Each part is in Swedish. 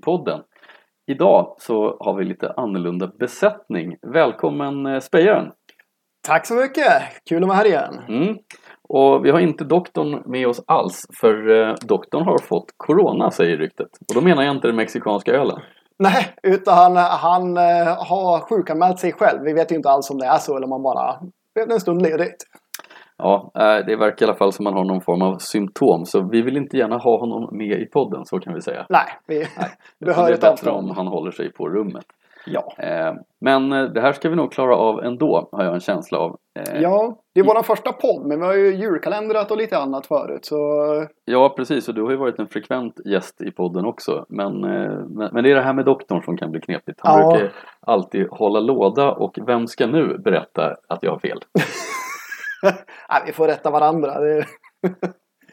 Whiskypodden. Idag så har vi lite annorlunda besättning. Välkommen eh, Spejaren! Tack så mycket! Kul att vara här igen. Mm. Och vi har inte doktorn med oss alls för eh, doktorn har fått Corona säger ryktet. Och då menar jag inte den mexikanska ölen. Nej, utan han eh, har sjukanmält sig själv. Vi vet ju inte alls om det är så eller om han bara behövde en stund ledigt. Ja, eh, det verkar i alla fall som han har någon form av symptom så vi vill inte gärna ha honom med i podden, så kan vi säga. Nej, vi Nej, behöver det är bättre om han håller sig på rummet. Ja. Eh, Men eh, det här ska vi nog klara av ändå, har jag en känsla av. Ja, det är vår första podd, men vi har ju julkalendrat och lite annat förut. Så Ja, precis. Och du har ju varit en frekvent gäst i podden också. Men, men, men det är det här med doktorn som kan bli knepigt. Han Ja. brukar alltid hålla låda och vem ska nu berätta att jag har fel? nej, vi får rätta varandra.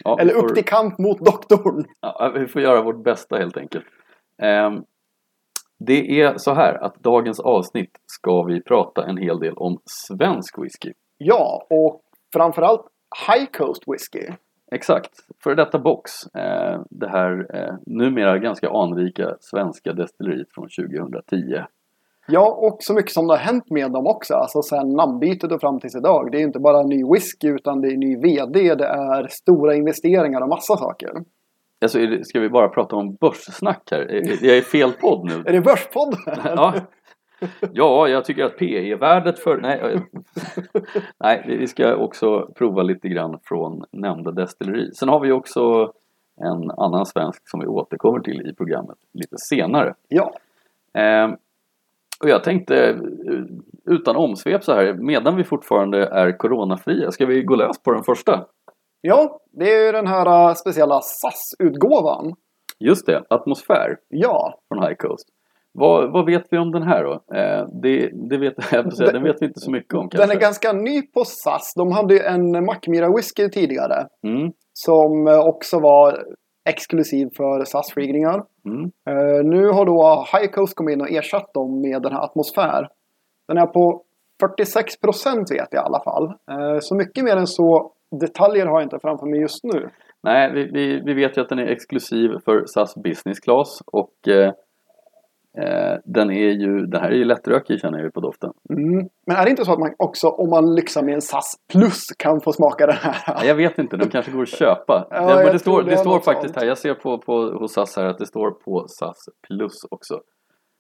Ja, Eller får- upp till kamp mot doktorn. Ja, vi får göra vårt bästa helt enkelt. Ehm, Det är så här att dagens avsnitt ska vi prata en hel del om svensk whisky. Ja, och framförallt High Coast Whisky. Exakt, för detta box. eh, Det här eh, numera ganska anrika svenska destilleriet från 2010. Ja, och så mycket som det har hänt med dem också. Alltså sen namnbytet och fram tills idag. Det är inte bara ny whisky utan det är ny VD, det är stora investeringar och massa saker. Alltså, ska vi bara prata om börssnack här? Är- är- Jag är fel podd nu. Är det Börspodden? Ja. ja, jag tycker att PE-värdet för... Nej, nej, vi ska också prova lite grann från nämnda destilleri. Sen har vi också en annan svensk som vi återkommer till i programmet lite senare. Ja, Eh, och jag tänkte eh, utan omsvep så här, medan vi fortfarande är coronafria, ska vi gå lös på den första? ja, det är ju den här äh, speciella SAS-utgåvan. Just det, atmosfär Ja, från High Coast. Vad, vad vet vi om den här då? Eh, det, det vet, jag säga, den vet vi inte så mycket om kanske. den är ganska ny på SAS. De hade ju en Mackmyra whisky tidigare. Mm, Som äh, också var exklusiv för SAS-flygningar. mm. Eh, nu har då High Coast kommit in och ersatt dem med den här atmosfär. Den är på 46 procent vet jag i alla fall. Eh, så mycket mer än så detaljer har jag inte framför mig just nu. Nej, vi, vi, vi vet ju att den är exklusiv för SAS Business Class och eh, den är ju, den här är ju lättrökig känner jag ju på doften. Mm. Men är det inte så att man också om man lyxar med en SAS plus kan få smaka den här? Nej, jag vet inte, den kanske går att köpa. Ja, det, men det står, det det står faktiskt sånt. här, jag ser på, på hos SAS här att det står på SAS plus också.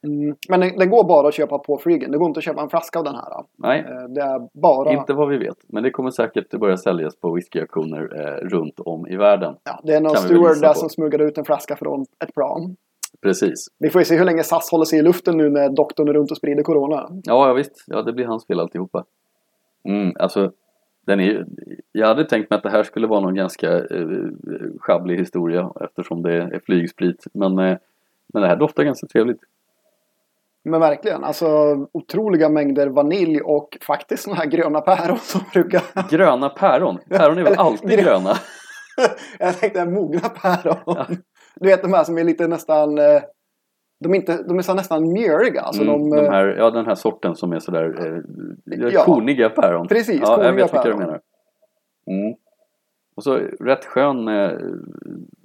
Mm. Men den, den går bara att köpa på flygen. Det går inte att köpa en flaska av den här. Nej, Eh, det är bara... inte vad vi vet. Men det kommer säkert att börja säljas på whiskyauktioner eh, runt om i världen. Ja, det är någon steward där som smugglade ut en flaska från ett plan. Precis. Vi får ju se hur länge SAS håller sig i luften nu när doktorn är runt och sprider corona. Ja, ja visst. Ja, det blir hans fel alltihopa. Mm, alltså, den är jag hade tänkt mig att det här skulle vara någon ganska eh, schabblig historia eftersom det är flygsprit. Men, eh, men det här doftar ganska trevligt. Men verkligen, alltså otroliga mängder vanilj och faktiskt såna här gröna päron som brukar... Gröna päron. Päron är väl alltid grö- gröna? Jag tänkte mogna päron. Du vet de här som är lite nästan... eh, De är, inte, de är så nästan mjöriga. Alltså Mm, de, de eh, här, ja, den här sorten som är sådär eh, Ja. korniga päron. Precis, ja, jag korniga vet vilka du päron. menar. Mm. Och så rätt skön eh,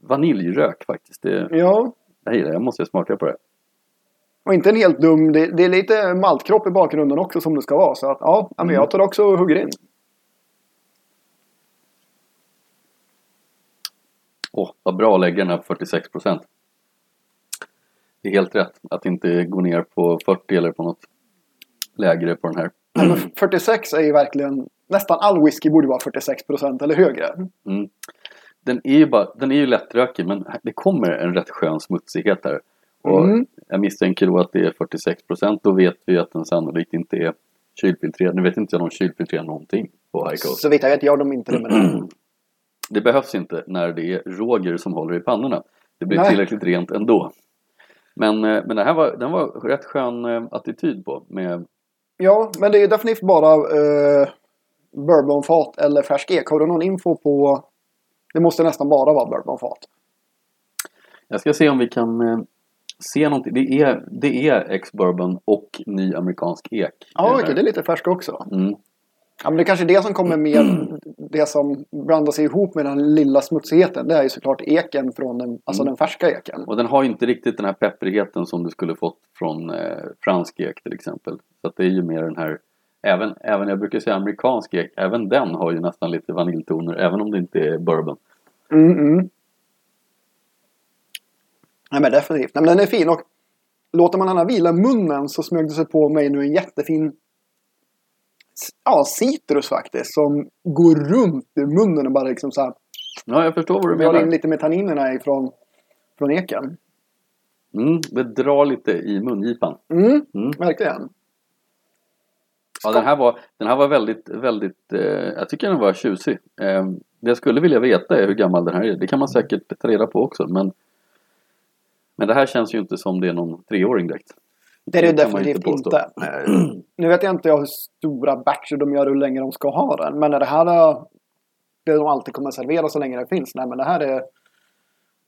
vaniljrök faktiskt. Det, Ja, jag gillar. Jag måste smaka på det. och inte en helt dum... Det, det är lite maltkropp i bakgrunden också som det ska vara. Så att ja, ja, men Mm. jag tar också och hugger in. Åh, vad bra att lägga den här på 46 procent. Det är helt rätt att inte gå ner på 40 eller på något lägre på den här. Men 46 är ju verkligen... Nästan all whisky borde vara 46 procent eller högre. Mm. Den är ju bara, den är ju lättrökig men det kommer en rätt skön smutsighet här. Och Mm. jag misstänker då att det är 46 procent. Då vet vi att den sannolikt inte är kylfiltrerad. Nu vet inte jag om de kylfiltrerar någonting på High Coast. Så vitt jag vet gör de inte det med den. Det behövs inte när det är Roger som håller i pannorna. Det blir Nej. tillräckligt rent ändå. Men, eh, men det här var, den var rätt skön eh, attityd på. Med, Ja, men det är definitivt bara eh, bourbonfat eller färsk ek. Har du någon info på... Det måste nästan bara vara bourbonfat. jag ska se om vi kan eh, se någonting. Det är, det är ex-bourbon och ny amerikansk ek. Ja, den okej, här. det är lite färsk också. Mm. Ja, men det är kanske är det som kommer med det som blandar sig ihop med den lilla smutsigheten. Det är ju såklart eken från den, alltså Mm. den färska eken. Och den har ju inte riktigt den här pepprigheten som du skulle fått från eh, fransk ek till exempel. Så det är ju mer den här Även, även jag brukar säga amerikansk ek, även den har ju nästan lite vaniljtoner även om det inte är bourbon. Mm, mm. Nej men definitivt. Nej, men den är fin och låter man här vila munnen så smög det sig på mig nu en jättefin ja, citrus faktiskt som går runt i munnen och bara liksom så här Ja, jag förstår vad du drar in menar. lite med tanninerna ifrån från eken. Mm, det drar lite i mungipan. Mm, Mm. verkligen. Ja, den här var, den här var väldigt, väldigt, eh, jag tycker den var tjusig. Eh, det jag skulle vilja veta är hur gammal den här är. Det kan man säkert ta reda på också. Men, men det här känns ju inte som det är någon treåring direkt. Det är det man definitivt påstå. inte. Nu vet jag inte jag hur stora batcher de gör och hur länge de ska ha den. Men det här är det de alltid kommer att servera så länge det finns. Nej men det här är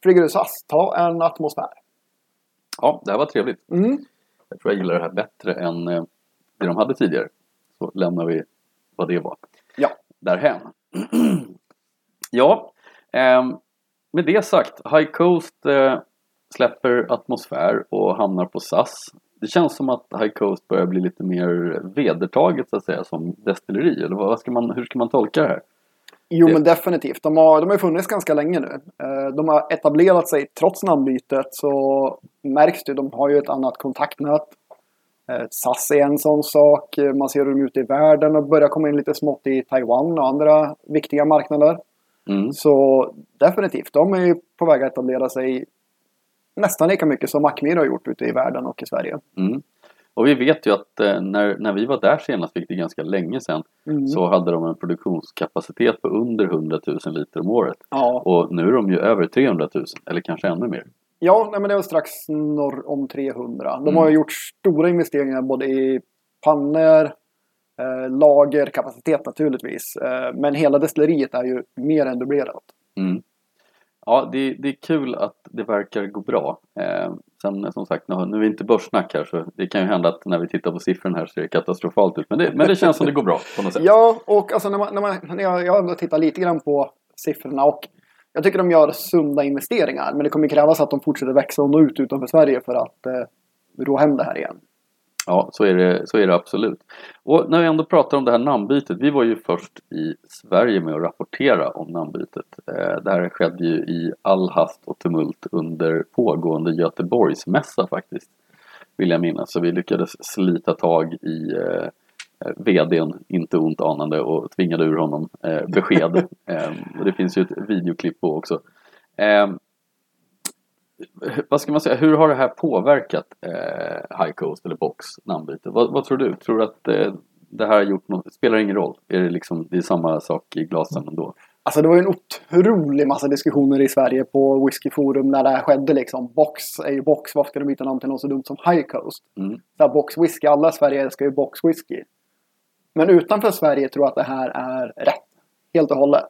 Friggerus Ta en atmosfär. Ja, det här var trevligt. Mm. Jag tror jag gillar det här bättre än eh, det de hade tidigare. Så lämnar vi vad det var. Ja. Därhen. ja, ehm, med det sagt. High Coast eh, släpper atmosfär och hamnar på SAS. Det känns som att High Coast börjar bli lite mer vedertaget så att säga som destilleri. Eller vad ska man, hur ska man tolka det här? Jo Det- men definitivt. De har, de har funnits ganska länge nu. Eh, De har etablerat sig trots namnbytet så märks det. De har ju ett annat kontaktnät. Eh, SAS är en sån sak. Eh, Man ser dem ute i världen och börjar komma in lite smått i Taiwan och andra viktiga marknader. Mm. Så definitivt, de är ju på väg att etablera sig nästan lika mycket som Mackmyr har gjort ute i världen och i Sverige. Mm. Och vi vet ju att eh, när, när vi var där senast, vilket är ganska länge sedan, Mm. så hade de en produktionskapacitet på under 100 000 liter om året. Ja, Och nu är de ju över 300 000, eller kanske ännu mer. ja nej, men det var strax norr om 300. De Mm. har gjort stora investeringar både i pannor, eh, lager, kapacitet naturligtvis. Eh, men hela destilleriet är ju mer än dubblerat. Mm. Ja, det, det är kul att det verkar gå bra. Eh, sen som sagt, nu, nu är det inte börssnack här så det kan ju hända att när vi tittar på siffrorna här så ser det katastrofalt ut. Men det, men det känns som det går bra på något sätt. Ja, och alltså när man, när man, när jag, jag har ändå tittat lite grann på siffrorna och jag tycker de gör sunda investeringar. Men det kommer krävas att de fortsätter växa och nå ut utanför Sverige för att eh, rå hem det här igen. Ja, så är, det, så är det absolut. Och när vi ändå pratar om det här namnbytet. Vi var ju först i Sverige med att rapportera om namnbytet. Eh, det här skedde ju i all hast och tumult under pågående Göteborgsmässa faktiskt. Vill jag minnas. Så vi lyckades slita tag i eh, eh, VDn, inte ont anande, och tvingade ur honom eh, besked. eh, och det finns ju ett videoklipp på också. Eh, vad ska man säga, hur har det här påverkat eh, High Coast eller Box namnbyte? Vad, vad tror du? Tror du att eh, det här har gjort något? Spelar ingen roll? Är det liksom, det är samma sak i glasen ändå? Alltså det var ju en otrolig massa diskussioner i Sverige på Whiskyforum när det här skedde liksom. Box är ju Box, varför ska de byta namn till något så dumt som High Coast? Mm. Så här, Box Whisky, alla i Sverige älskar ju Box Whisky. Men utanför Sverige tror jag att det här är rätt. Helt och hållet.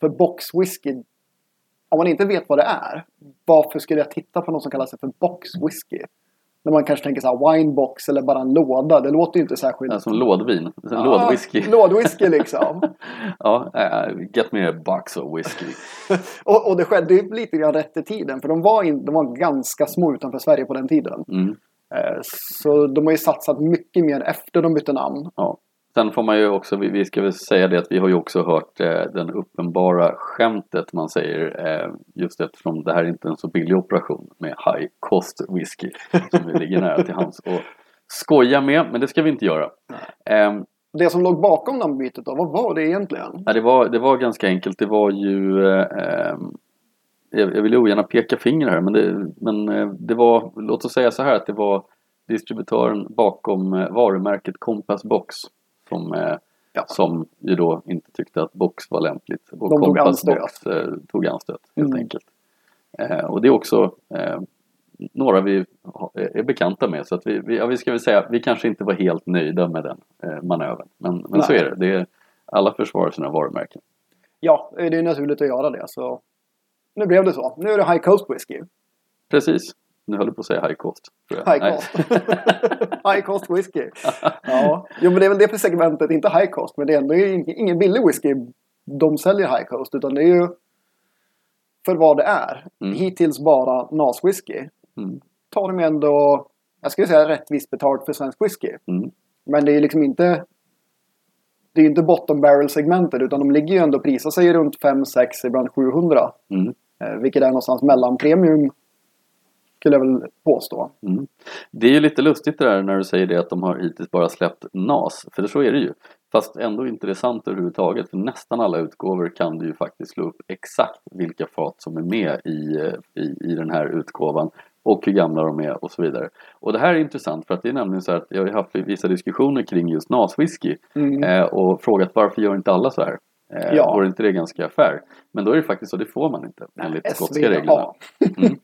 För Box Whisky, om man inte vet vad det är, varför skulle jag titta på något som kallas för Box Whisky? När man kanske tänker så här winebox eller bara en låda. Det låter ju inte särskilt... Är som lådvin, Ah, lådwhisky. Lådwhisky liksom. ja, eh, get me a box of whisky. Och, och det skedde ju lite grann rätt i tiden. För de var, in, de var ganska små utanför Sverige på den tiden. Mm. Eh, Så de har ju satsat mycket mer efter de bytte namn. Ja. Sen får man ju också, vi, ska väl säga det att vi har ju också hört eh, den uppenbara skämtet man säger eh, just eftersom det här är inte är en så billig operation med high cost whisky som vi ligger nära till hands och skoja med, men det ska vi inte göra. Ehm, Det som låg bakom namnbytet då, vad var det egentligen? Ja, det, var, det var ganska enkelt. Det var ju... Eh, jag, jag vill ogärna peka finger här men, det, men eh, det var, låt oss säga så här att det var distributören bakom eh, varumärket Compass Box som, eh, Ja. som ju då inte tyckte att Box var lämpligt. Och De tog anstöt. Box eh, tog anstöt helt Mm. enkelt. Eh, och det är också eh, några vi ha- är bekanta med så att vi, vi, ja, vi ska väl säga vi kanske inte var helt nöjda med den eh, manövern. Men, men så är det. det är, alla försvarar sina varumärken. Ja, det är naturligt att göra det. Så nu blev det så. Nu är det High Coast Whisky. Precis. Nu höll du på att säga high cost. High Nej. cost. high cost whisky. Ja, jo, men det är väl det för segmentet, inte high cost. Men det är ändå ing- ingen billig whisky de säljer high cost. Utan det är ju för vad det är. Mm. Hittills bara NAS-whisky. Mm. Tar de ändå, jag skulle säga rättvist betalt för svensk whisky. Mm. Men det är ju liksom inte det är ju inte bottom barrel segmentet utan de ligger ju ändå och prisar sig runt 5, 6, ibland 700. Mm. Eh, vilket är någonstans mellan premium skulle jag väl påstå. Mm. Det är ju lite lustigt det där när du säger det att de har hittills bara släppt NAS, för så är det ju. Fast ändå intressant överhuvudtaget, för nästan alla utgåvor kan du ju faktiskt slå upp exakt vilka fat som är med i, eh, i, i den här utgåvan och hur gamla de är och så vidare. Och det här är intressant för att det är nämligen så att jag har haft vissa diskussioner kring just NAS-whisky Mm. eh, och frågat varför gör inte alla så här? Eh, Ja. Vore inte det ganska fair? Men då är det faktiskt så, det får man inte enligt skotska reglerna. Mm.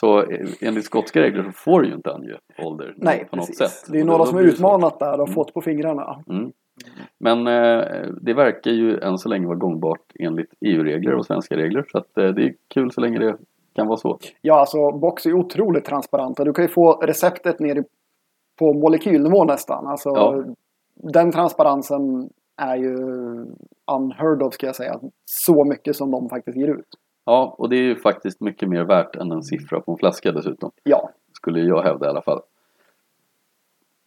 Så eh, enligt skotska regler så får du ju inte ange ålder Nej, på något precis. sätt. Det är några som har utmanat där och Mm. fått på fingrarna. Mm. Men eh, det verkar ju än så länge vara gångbart enligt EU-regler och svenska regler. Så att, eh, det är kul så länge det kan vara så. Ja, alltså Box är otroligt transparenta. Du kan ju få receptet ner på molekylnivå nästan. Alltså, Ja. Den transparensen är ju unheard of ska jag säga. Så mycket som de faktiskt ger ut. Ja, och det är ju faktiskt mycket mer värt än en siffra på en flaska dessutom. Ja, Skulle jag hävda i alla fall.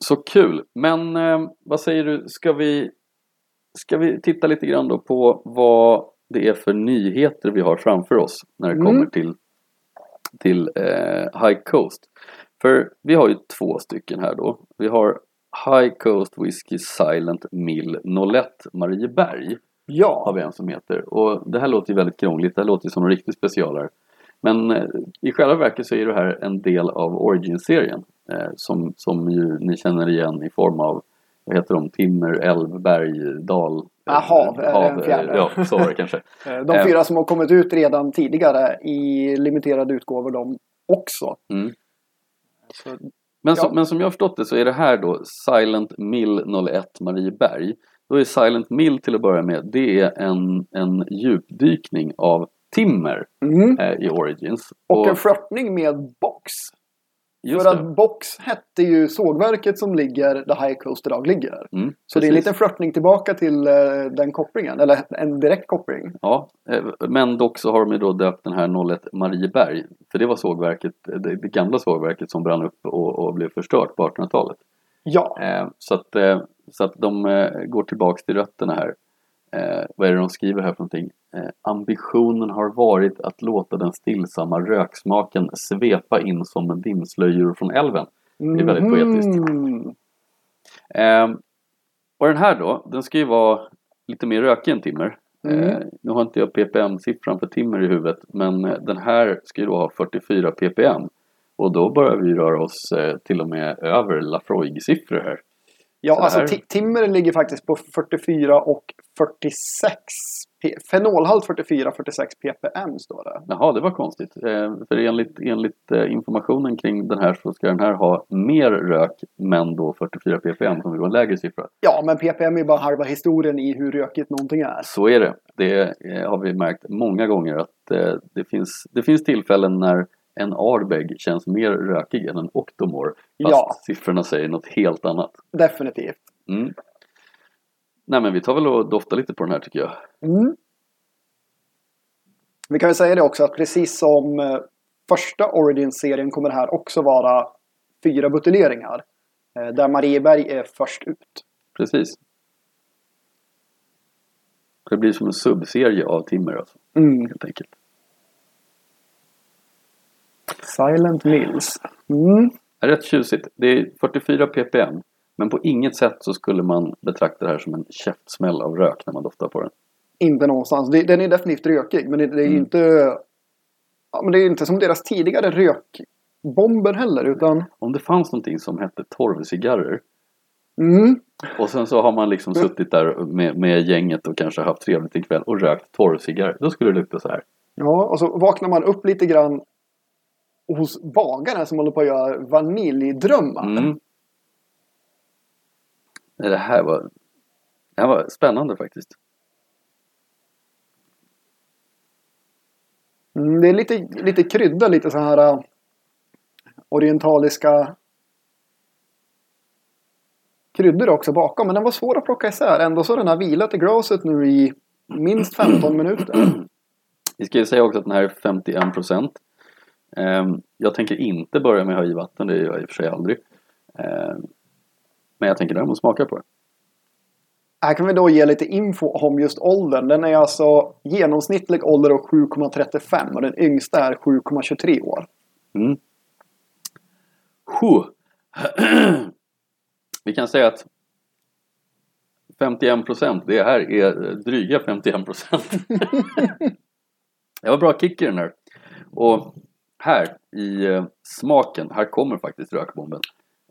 Så kul! Men eh, vad säger du, ska vi, ska vi titta lite grann då på vad det är för nyheter vi har framför oss när det Mm. kommer till, till eh, High Coast. För vi har ju två stycken här då. Vi har High Coast Whisky Silent Mill 01 Marieberg har ja. vi en som heter. Och det här låter ju väldigt krångligt, det här låter ju som en riktig specialare. Men eh, i själva verket så är det här en del av Origin-serien. Eh, som, som ju ni känner igen i form av, vad heter de, Timmer, Älv, Berg, Dal. Ja, hav eh, fjärde. Ja, så var det kanske. Eh, De Eh. fyra som har kommit ut redan tidigare i limiterade utgåvor de också. Mm. Så, Men, som, Ja. men som jag har förstått det så är det här då Silent Mill 01 Marieberg. Då är Silent Mill till att börja med, det är en, en djupdykning av timmer mm. eh, i Origins. Och en flörtning med Box. just För det. att Box hette ju sågverket som ligger där High Coast idag ligger. Mm, Så det är en liten flörtning tillbaka till eh, den kopplingen. Eller en direkt koppling. Ja, eh, men dock så har de ju då döpt den här 01 Marieberg. För det var sågverket, det, gamla sågverket som brann upp och, och blev förstört på 1800-talet. Ja. Eh, så, att, så att de eh, går tillbaks till rötterna här. Eh, vad är det de skriver här för någonting? Eh, ambitionen har varit att låta den stillsamma röksmaken svepa in som en dimslöjor från älven. Det är väldigt poetiskt. Mm. Eh, och den här då, den ska ju vara lite mer rökig än timmer. Mm. Eh, nu har inte jag ppm-siffran för timmer i huvudet men eh, den här ska ju då ha 44 ppm. Och då börjar vi röra oss eh, till och med över Lafroig-siffror här. Ja, Så alltså timmer ligger faktiskt på 44 och 46. P- fenolhalt 44-46 ppm står det. Jaha, det var konstigt. Eh, för enligt, enligt eh, informationen kring den här så ska den här ha mer rök men då 44 ppm som vara en lägre siffra. Ja, men ppm är bara halva historien i hur rökigt någonting är. Så är det. Det eh, har vi märkt många gånger att eh, det, finns, det finns tillfällen när en Ardbeg känns mer rökig än en Octomore. Fast Ja. siffrorna säger något helt annat. Definitivt. Mm. Nej men vi tar väl och doftar lite på den här tycker jag. Mm. Vi kan väl säga det också att precis som eh, första Origin-serien kommer det här också vara fyra buteljeringar. Eh, där Marieberg är först ut. Precis. Det blir som en subserie av Timmer alltså, Mm. helt enkelt. Silent Mills. Mm. Rätt tjusigt. Det är 44 ppm. Men på inget sätt så skulle man betrakta det här som en käftsmäll av rök när man doftar på den. Inte någonstans. Den är definitivt rökig. Men det, det är ju Mm. inte... Ja, men det är inte som deras tidigare rökbomber heller. Utan... Om det fanns någonting som hette torvcigarrer Mm. och sen så har man liksom Mm. suttit där med, med gänget och kanske haft trevligt en kväll och rökt torvcigarrer. Då skulle det lukta så här. Ja, och så vaknar man upp lite grann hos bagaren som håller på att göra vaniljdrömmar. Mm. Det här var, det här var spännande faktiskt. Mm, det är lite, lite krydda, lite så här... äh, orientaliska kryddor också bakom. Men den var svår att plocka isär. Ändå så har den här vilat i glaset nu i minst 15 minuter. Vi ska ju säga också att den här är 51 procent. Jag tänker inte börja med att ha i vatten, det gör jag i och för sig aldrig. Ehm, Men jag tänker däremot smaka på det. Här kan vi då ge lite info om just åldern. Den är alltså genomsnittlig ålder av 7,35 och den yngsta är 7,23 år. Mm. Vi kan säga att 51 procent, det här är dryga 51 procent. det var bra kick i den här. Och här i eh, smaken, här kommer faktiskt rökbomben.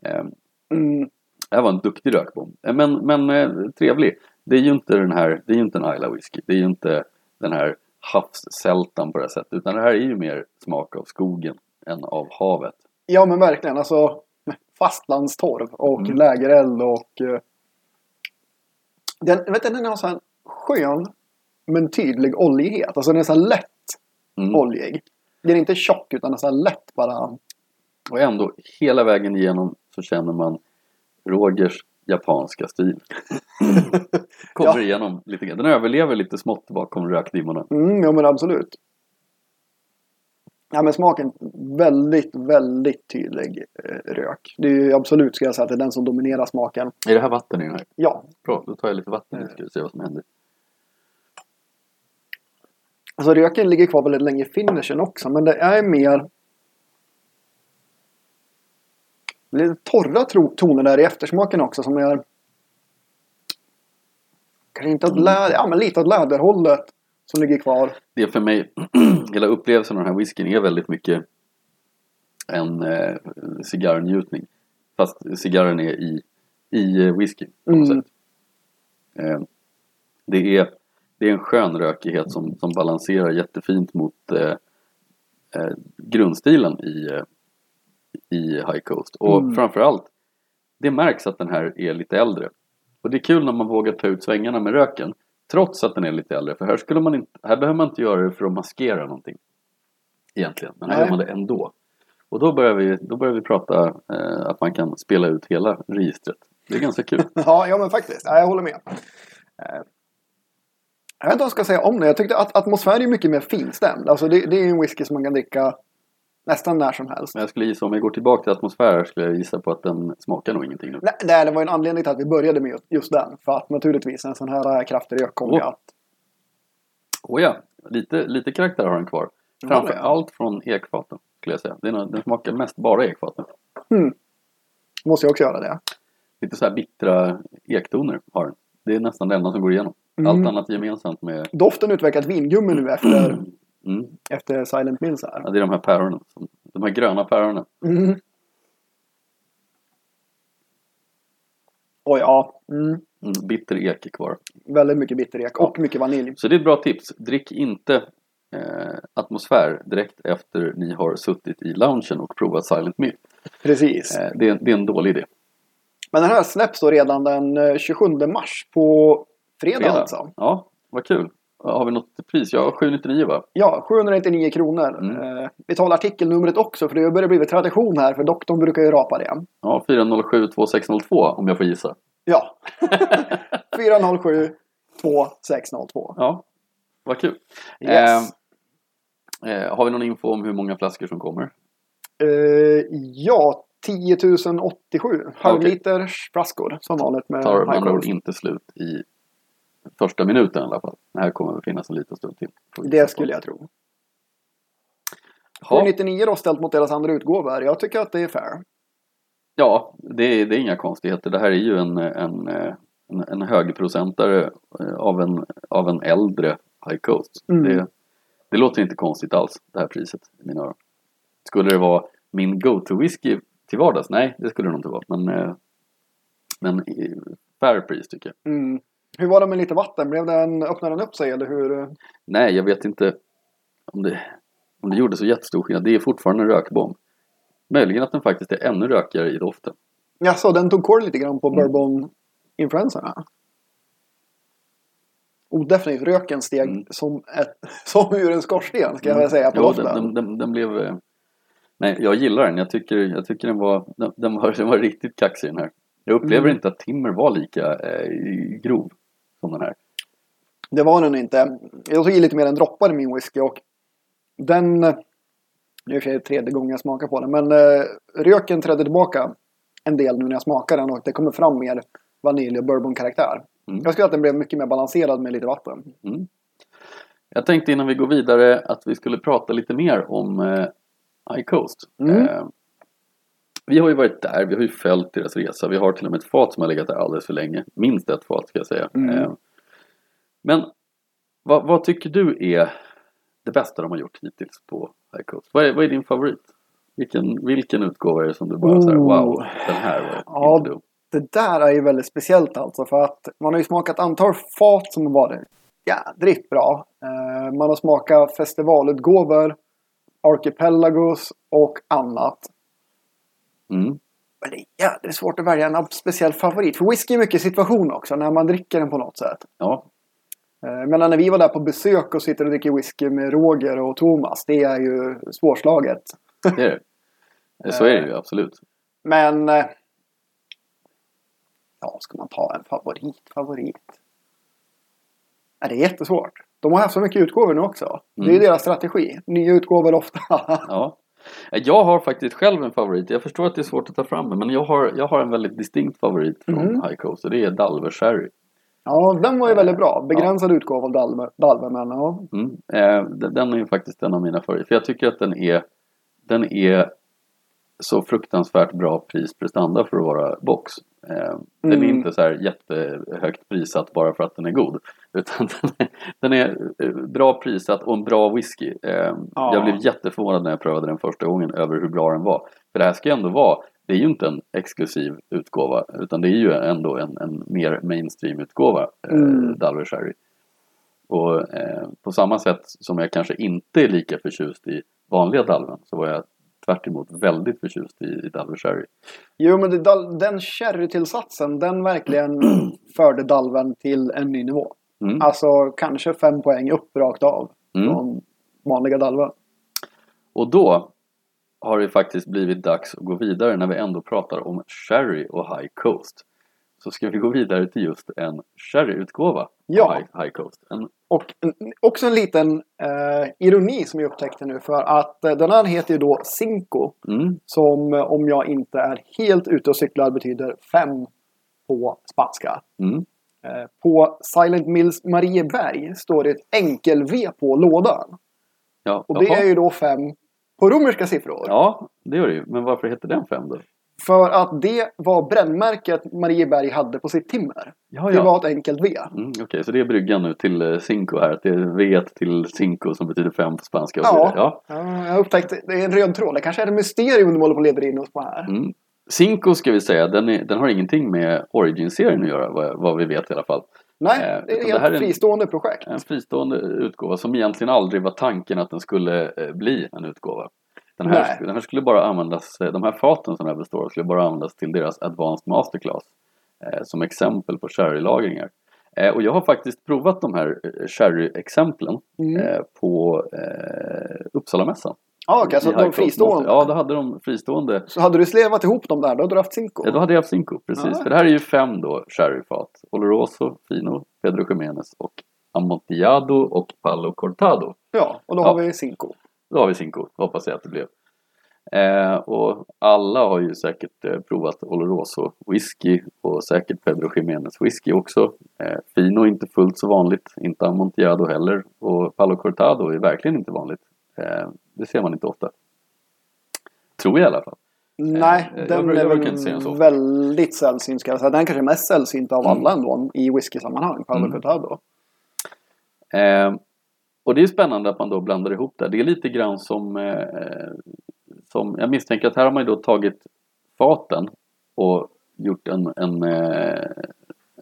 Eh, Mm. det här var en duktig rökbomb. Eh, Men, men eh, trevlig. Det är ju inte den här, det är ju inte en Isla whisky. Det är ju inte den här havssältan på det här sättet. Utan det här är ju mer smak av skogen än av havet. Ja men verkligen. Alltså fastlandstorv och Mm. lägereld och... eh, Den, vet du, den har så här skön men tydlig oljighet. Alltså den är så här lätt Mm. oljig. Den är inte tjock utan här lätt bara. Och ändå, hela vägen igenom så känner man Rogers japanska stil. Kommer Ja. igenom lite grann. Den överlever lite smått bakom rökdimmorna. Mm, ja men absolut. Ja men smaken väldigt, väldigt tydlig eh, rök. Det är ju absolut ska jag säga att det är den som dominerar smaken. Är det här vatten i den här? Ja, Bra, då tar jag lite vatten i ska vi se vad som händer. Alltså röken ligger kvar väldigt länge i finishen också men det är mer lite torra toner där i eftersmaken också som är kanske inte åt läder, ja men lite åt läderhållet som ligger kvar. Det är för mig, hela upplevelsen av den här whiskyn är väldigt mycket en eh, cigarrnjutning. Fast cigarren är i, i eh, whisky på något Mm. sätt. Eh, det, är, det är en skön rökighet som, som balanserar jättefint mot eh, eh, grundstilen i, eh, i High Coast. Och Mm. framförallt, det märks att den här är lite äldre. Och det är kul när man vågar ta ut svängarna med röken. Trots att den är lite äldre. För här, skulle man inte, här behöver man inte göra det för att maskera någonting. Egentligen. Men här Nej. gör man det ändå. Och då börjar vi, då börjar vi prata eh, att man kan spela ut hela registret. Det är ganska kul. Ja, ja men faktiskt. Ja, jag håller med. Eh, Jag vet inte vad jag ska säga om det. Jag tyckte att atmosfär är mycket mer finstämd. Alltså det, det är ju en whisky som man kan dricka nästan när som helst. Men jag skulle gissa, om jag går tillbaka till atmosfär skulle jag gissa på att den smakar nog ingenting nu. Nej, nej, det var en anledning till att vi började med just, den. För att naturligtvis en sån här kraftig rök kommer ju Åh. att... Och ja, lite, lite karaktär har den kvar. Ja, Framför det- allt från ekfaten skulle jag säga. Den, den smakar mest bara ekfaten. Måste jag också göra det. Lite så här bittra ektoner har den. Det är nästan det enda som går igenom. Mm. Allt annat gemensamt med... Doften utvecklat vingummi nu efter, Mm. efter Silent Mills här. Ja, det är de här päronen. De här gröna päronen. Mm. Oj, ja. Mm. Mm, bitter ek är kvar. Väldigt mycket bitterek och mycket vanilj. Så det är ett bra tips. Drick inte eh, atmosfär direkt efter ni har suttit i loungen och provat Silent Mill. Precis. Eh, det, är, det är en dålig idé. Men den här släpps då redan den eh, 27 mars på fredag, Fredag. alltså. Ja, vad kul. Har vi något pris? Ja, 799 va? Ja, 799 kronor. Mm. Eh, vi talar artikelnumret också för det börjar bli tradition här för doktorn brukar ju rapa det. Ja, 407 2602 om jag får gissa. Ja. 407 2602. Ja, vad kul. Yes. Eh, eh, har vi någon info om hur många flaskor som kommer? Eh, ja, 10 087. Halvliters flaskor som vanligt med Tar med andra ord inte slut i första minuten i alla fall. Det här kommer att finnas en liten stund till. Det skulle jag tro. Ja, 799 då ställt mot deras andra utgåvor. Jag tycker att det är fair. ja det, är, det är inga konstigheter. Det här är ju en, en, en, en högprocentare eh, av en, av en äldre High Coast. Mm. Det, det låter inte konstigt alls, det här priset i mina öron. Skulle det vara min go-to-whisky till vardags? Nej, det skulle det nog inte vara. Men, eh, men eh, fair pris tycker jag. Mm. Hur var det med lite vatten? Blev den, öppnade den upp sig eller hur? Nej, jag vet inte om det, om det gjorde så jättestor skillnad. Det är fortfarande en rökbomb. Möjligen att den faktiskt är ännu rökigare i doften. Jaså, den tog kål lite grann på Mm. bourbon-influenserna? Oh, definitivt. Röken steg Mm. som, ett, som ur en skorsten ska jag väl säga på Ja, doften. den, den, den, den blev... eh, Nej, jag gillar den. Jag tycker, jag tycker den, var, den, den, var, den var riktigt kaxig den här. Jag upplever Mm. inte att Timmer var lika eh, grov som den här. Det var den inte. Jag tog i lite mer än droppar i min whisky och den... Det är sig tredje gången jag smakar på den. Men eh, röken trädde tillbaka en del nu när jag smakar den och det kommer fram mer vanilj och bourbon-karaktär. Mm. Jag skulle att den blev mycket mer balanserad med lite vatten. Mm. Jag tänkte innan vi går vidare att vi skulle prata lite mer om eh, High Coast. Mm. Eh, vi har ju varit där, vi har ju följt deras resa. Vi har till och med ett fat som har legat där alldeles för länge. Minst ett fat ska jag säga. Mm. Eh, men vad, vad tycker du är det bästa de har gjort hittills på High Coast? Vad är, vad är din favorit? Vilken, vilken utgåva är det som du bara säger wow, den här var Ja. dum. Det där är ju väldigt speciellt alltså för att man har ju smakat antal fat som har varit jädrigt bra. Eh, man har smakat festivalutgåvor, Archipelagos och annat. Mm. Men det är jädrigt svårt att välja en speciell favorit. För whisky är mycket situation också när man dricker den på något sätt. Ja, Eh, Men när vi var där på besök och sitter och dricker whisky med Roger och Thomas. Det är ju svårslaget. det är det. Så är det ju absolut. Men... eh, Ja, ska man ta en favorit? Favorit? Nej, det är jättesvårt. De har haft så mycket utgåvor nu också. Det är ju Mm. deras strategi. Nya utgåvor ofta. Ja. Jag har faktiskt själv en favorit. Jag förstår att det är svårt att ta fram den, men jag har, jag har en väldigt distinkt favorit från Mm. High Coast och det är Dalver Sherry. ja, den var ju väldigt bra. Begränsad utgåva av Dalve, Dalve men ja. Mm. Eh, den den är ju faktiskt en av mina favoriter. För jag tycker att den är, den är så fruktansvärt bra prisprestanda för att vara box. Eh, Den är Mm. inte så här jättehögt prissatt bara för att den är god. Utan den är, den är eh, bra prissatt och en bra whisky. Eh, Ja. Jag blev jätteförvånad när jag prövade den första gången över hur bra den var. För det här ska ju ändå vara, det är ju inte en exklusiv utgåva utan det är ju ändå en, en mer mainstream utgåva, Mm. Dalver Sherry. Och eh, på samma sätt som jag kanske inte är lika förtjust i vanliga Dalven så var jag tvärt väldigt förtjust i, i Dalver Sherry. Jo, men det, den sherrytillsatsen, den verkligen förde Dalven till en ny nivå. Mm. Alltså kanske fem poäng upp rakt av. Mm. Från vanliga Dalven. Och då har det faktiskt blivit dags att gå vidare när vi ändå pratar om Sherry och High Coast. Så ska vi gå vidare till just en Sherry-utgåva Ja. High, High Coast. En, Och en, också en liten eh, ironi som jag upptäckte nu. För att eh, den här heter ju då Cinco. mm, Som eh, om jag inte är helt ute och cyklar betyder fem på spanska. mm, Eh, på Silent Mills Marieberg står det ett enkel-V på lådan. ja, Och det jaha. är ju då fem på romerska siffror. ja, det gör det ju. Men varför heter den fem då? För att det var brännmärket Marieberg hade på sitt timmer. Ja, Det var ett enkelt V. Mm, Okej, så det är bryggan nu till eh, Cinco här. Att det är V till Cinco som betyder fem på spanska. Ja. ja. Ja, jag upptäckte det är en röd tråd. Det kanske är ett mysterium de håller på att leda in oss på här. Mm. Cinco ska vi säga, den, är, den har ingenting med Origin-serien att göra vad, vad vi vet i alla fall. Nej, Eh, det är ett det här en- fristående projekt. En fristående utgåva som egentligen aldrig var tanken att den skulle eh, bli en utgåva. Den här, den här skulle bara användas, eh, de här faten som den här består av skulle bara användas till deras Advanced Masterclass. Eh, som exempel på sherrylagringar. Eh, och jag har faktiskt provat de här eh, sherry-exemplen Mm. eh, på eh, Uppsalamässan. Ja, okej, så I de fristående. Ja, då hade de fristående. Så hade du slevat ihop dem där, då hade du haft Cinco. Ja, då hade jag haft Cinco, precis. Ja. För det här är ju fem då sherryfat. Oloroso, Fino, Pedro Jiménez och Amontillado och Palo Cortado. Ja, och då Ja. har vi Cinco. Då har vi Cinco, hoppas jag att det blev. Eh, och alla har ju säkert eh, provat Oloroso whisky och säkert Pedro Jiménez whisky också. Eh, Fino är inte fullt så vanligt, inte Amontillado heller. Och Palo Cortado är verkligen inte vanligt. Eh, det ser man inte ofta. Tror jag i alla fall. Nej, jag den är jag väl ofta. väldigt sällsynt ska jag säga. Den kanske är mest sällsynt av Mm. alla ändå i whisky-sammanhang. Paolo Mm. Cortado. Och det är spännande att man då blandar ihop det. Det är lite grann som, eh, som jag misstänker att här har man ju då tagit faten och gjort en, en, eh,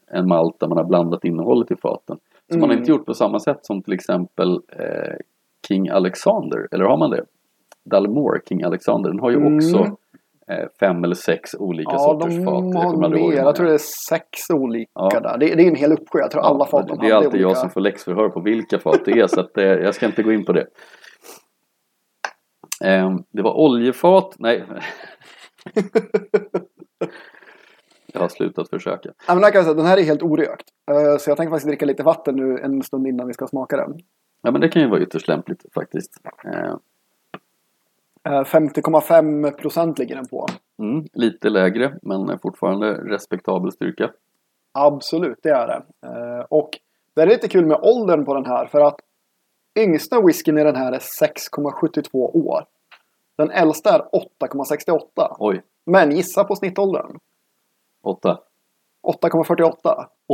en malt där man har blandat innehållet i faten. Så man har Mm. inte gjort på samma sätt som till exempel eh, King Alexander, eller har man det? Dalmore King Alexander, den har ju Mm. också fem eller sex olika Ja, sorters de fat. har kommer aldrig ihåg Jag tror det är sex olika Ja. där. Det, det är en hel uppsjö. Jag tror alla fat de Det är alltid jag olika. som får läxförhör på vilka fat det är så att, eh, jag ska inte gå in på det. Ehm, det var oljefat, nej. jag har slutat försöka. Ja, men jag säga, den här är helt orökt. Eh, Så jag tänker faktiskt dricka lite vatten nu en stund innan vi ska smaka den. Ja men det kan ju vara ytterst lämpligt faktiskt. Ehm, Eh, 50,5 procent ligger den på. mm, lite lägre men fortfarande respektabel styrka. Absolut, det är det. Eh, Och det är lite kul med åldern på den här för att yngsta whiskyn i den här är 6,72 år. Den äldsta är 8,68. Oj, Men gissa på snittåldern. 8. 8,48.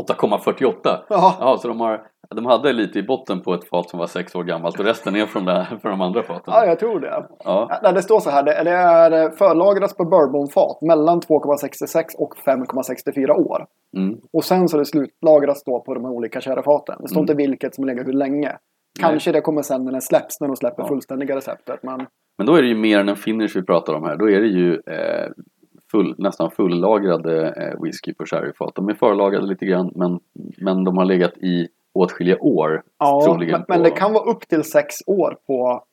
8,48. Ja, Ja, så de, har, de hade lite i botten på ett fat som var 6 år gammalt och resten är från, det, från de andra faten. ja, jag tror det. Ja, Ja, Det står så här, det det är förlagrats på bourbonfat mellan 2,66 och 5,64 år. mm. Och sen så är det slutlagrats då på de här olika sherryfaten. Det står Mm. inte vilket som ligger hur länge. Kanske det kommer sen när den släpps, när de släpper Ja. fullständiga receptet. Men Men då är det ju mer än en finish vi pratar om här. Då är det ju eh, full, nästan fullagrade eh, whisky på sherryfat. De är förlagrade lite grann men, men de har legat i åtskilliga år Ja, men, men det kan vara upp till sex år på, på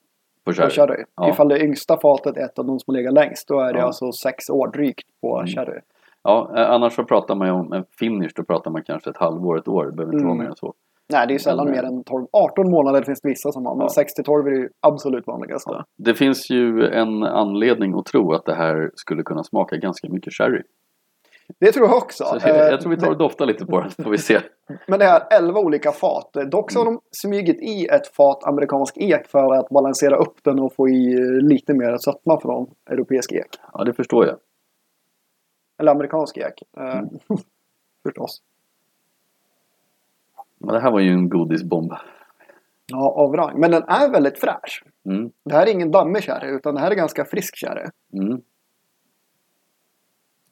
på sherry. sherry. Ja. Ifall det yngsta fatet är ett av de som ligger längst. Då är det Ja. alltså sex år drygt på Mm. sherry. Ja, eh, annars så pratar man ju om en finish. Då pratar man kanske ett halvår, ett år. Det behöver inte Mm. vara mer än så. Nej, det är ju sällan mer än 12. 18 månader finns det vissa som har. Men Ja. 6 till 12 är det ju absolut vanligaste. Ja. Det finns ju en anledning att tro att det här skulle kunna smaka ganska mycket sherry. Det tror jag också. Så Eh, jag tror vi tar och doftar lite på den så får vi se. men det är 11 olika fat. Dock så har de smugit i ett fat amerikansk ek för att balansera upp den och få i eh, lite mer sötma från europeisk ek. Ja, det förstår jag. Eller amerikansk ek. Eh, Mm. Förstås. Men det här var ju en godisbomb. Ja, av rang. Men den är väldigt fräsch. Mm. Det här är ingen dammig sherry utan det här är ganska frisk sherry. Mm.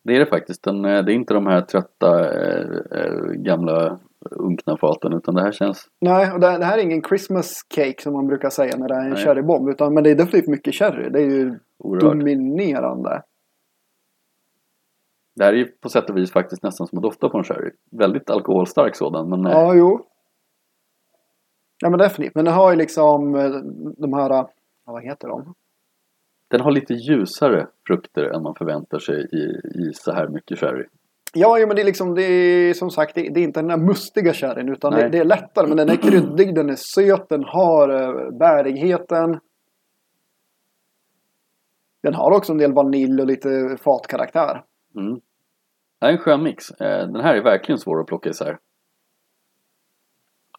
Det är det faktiskt. Den, eh, det är inte de här trötta eh, eh, gamla unkna faten utan det här känns... Nej, och det, det här är ingen Christmas cake som man brukar säga när det är en sherrybomb. Utan, men det är definitivt mycket sherry. Det är ju Oerhört. dominerande. Det här är ju på sätt och vis faktiskt nästan som att dofta på en sherry. Väldigt alkoholstark sådan men eh, Ja, jo. Ja, men definitivt. Men den har ju liksom eh, de här... ja, Vad heter de? den har lite ljusare frukter än man förväntar sig i, i så här mycket sherry. Ja, jo, men det är liksom... Det är som sagt, det, är inte den där mustiga sherryn. Utan det, det är lättare. Men den är kryddig, den är söt, den har bärigheten. Den har också en del vanilj och lite fatkaraktär. Mm. Det är en skön mix. Eh, Den här är verkligen svår att plocka isär.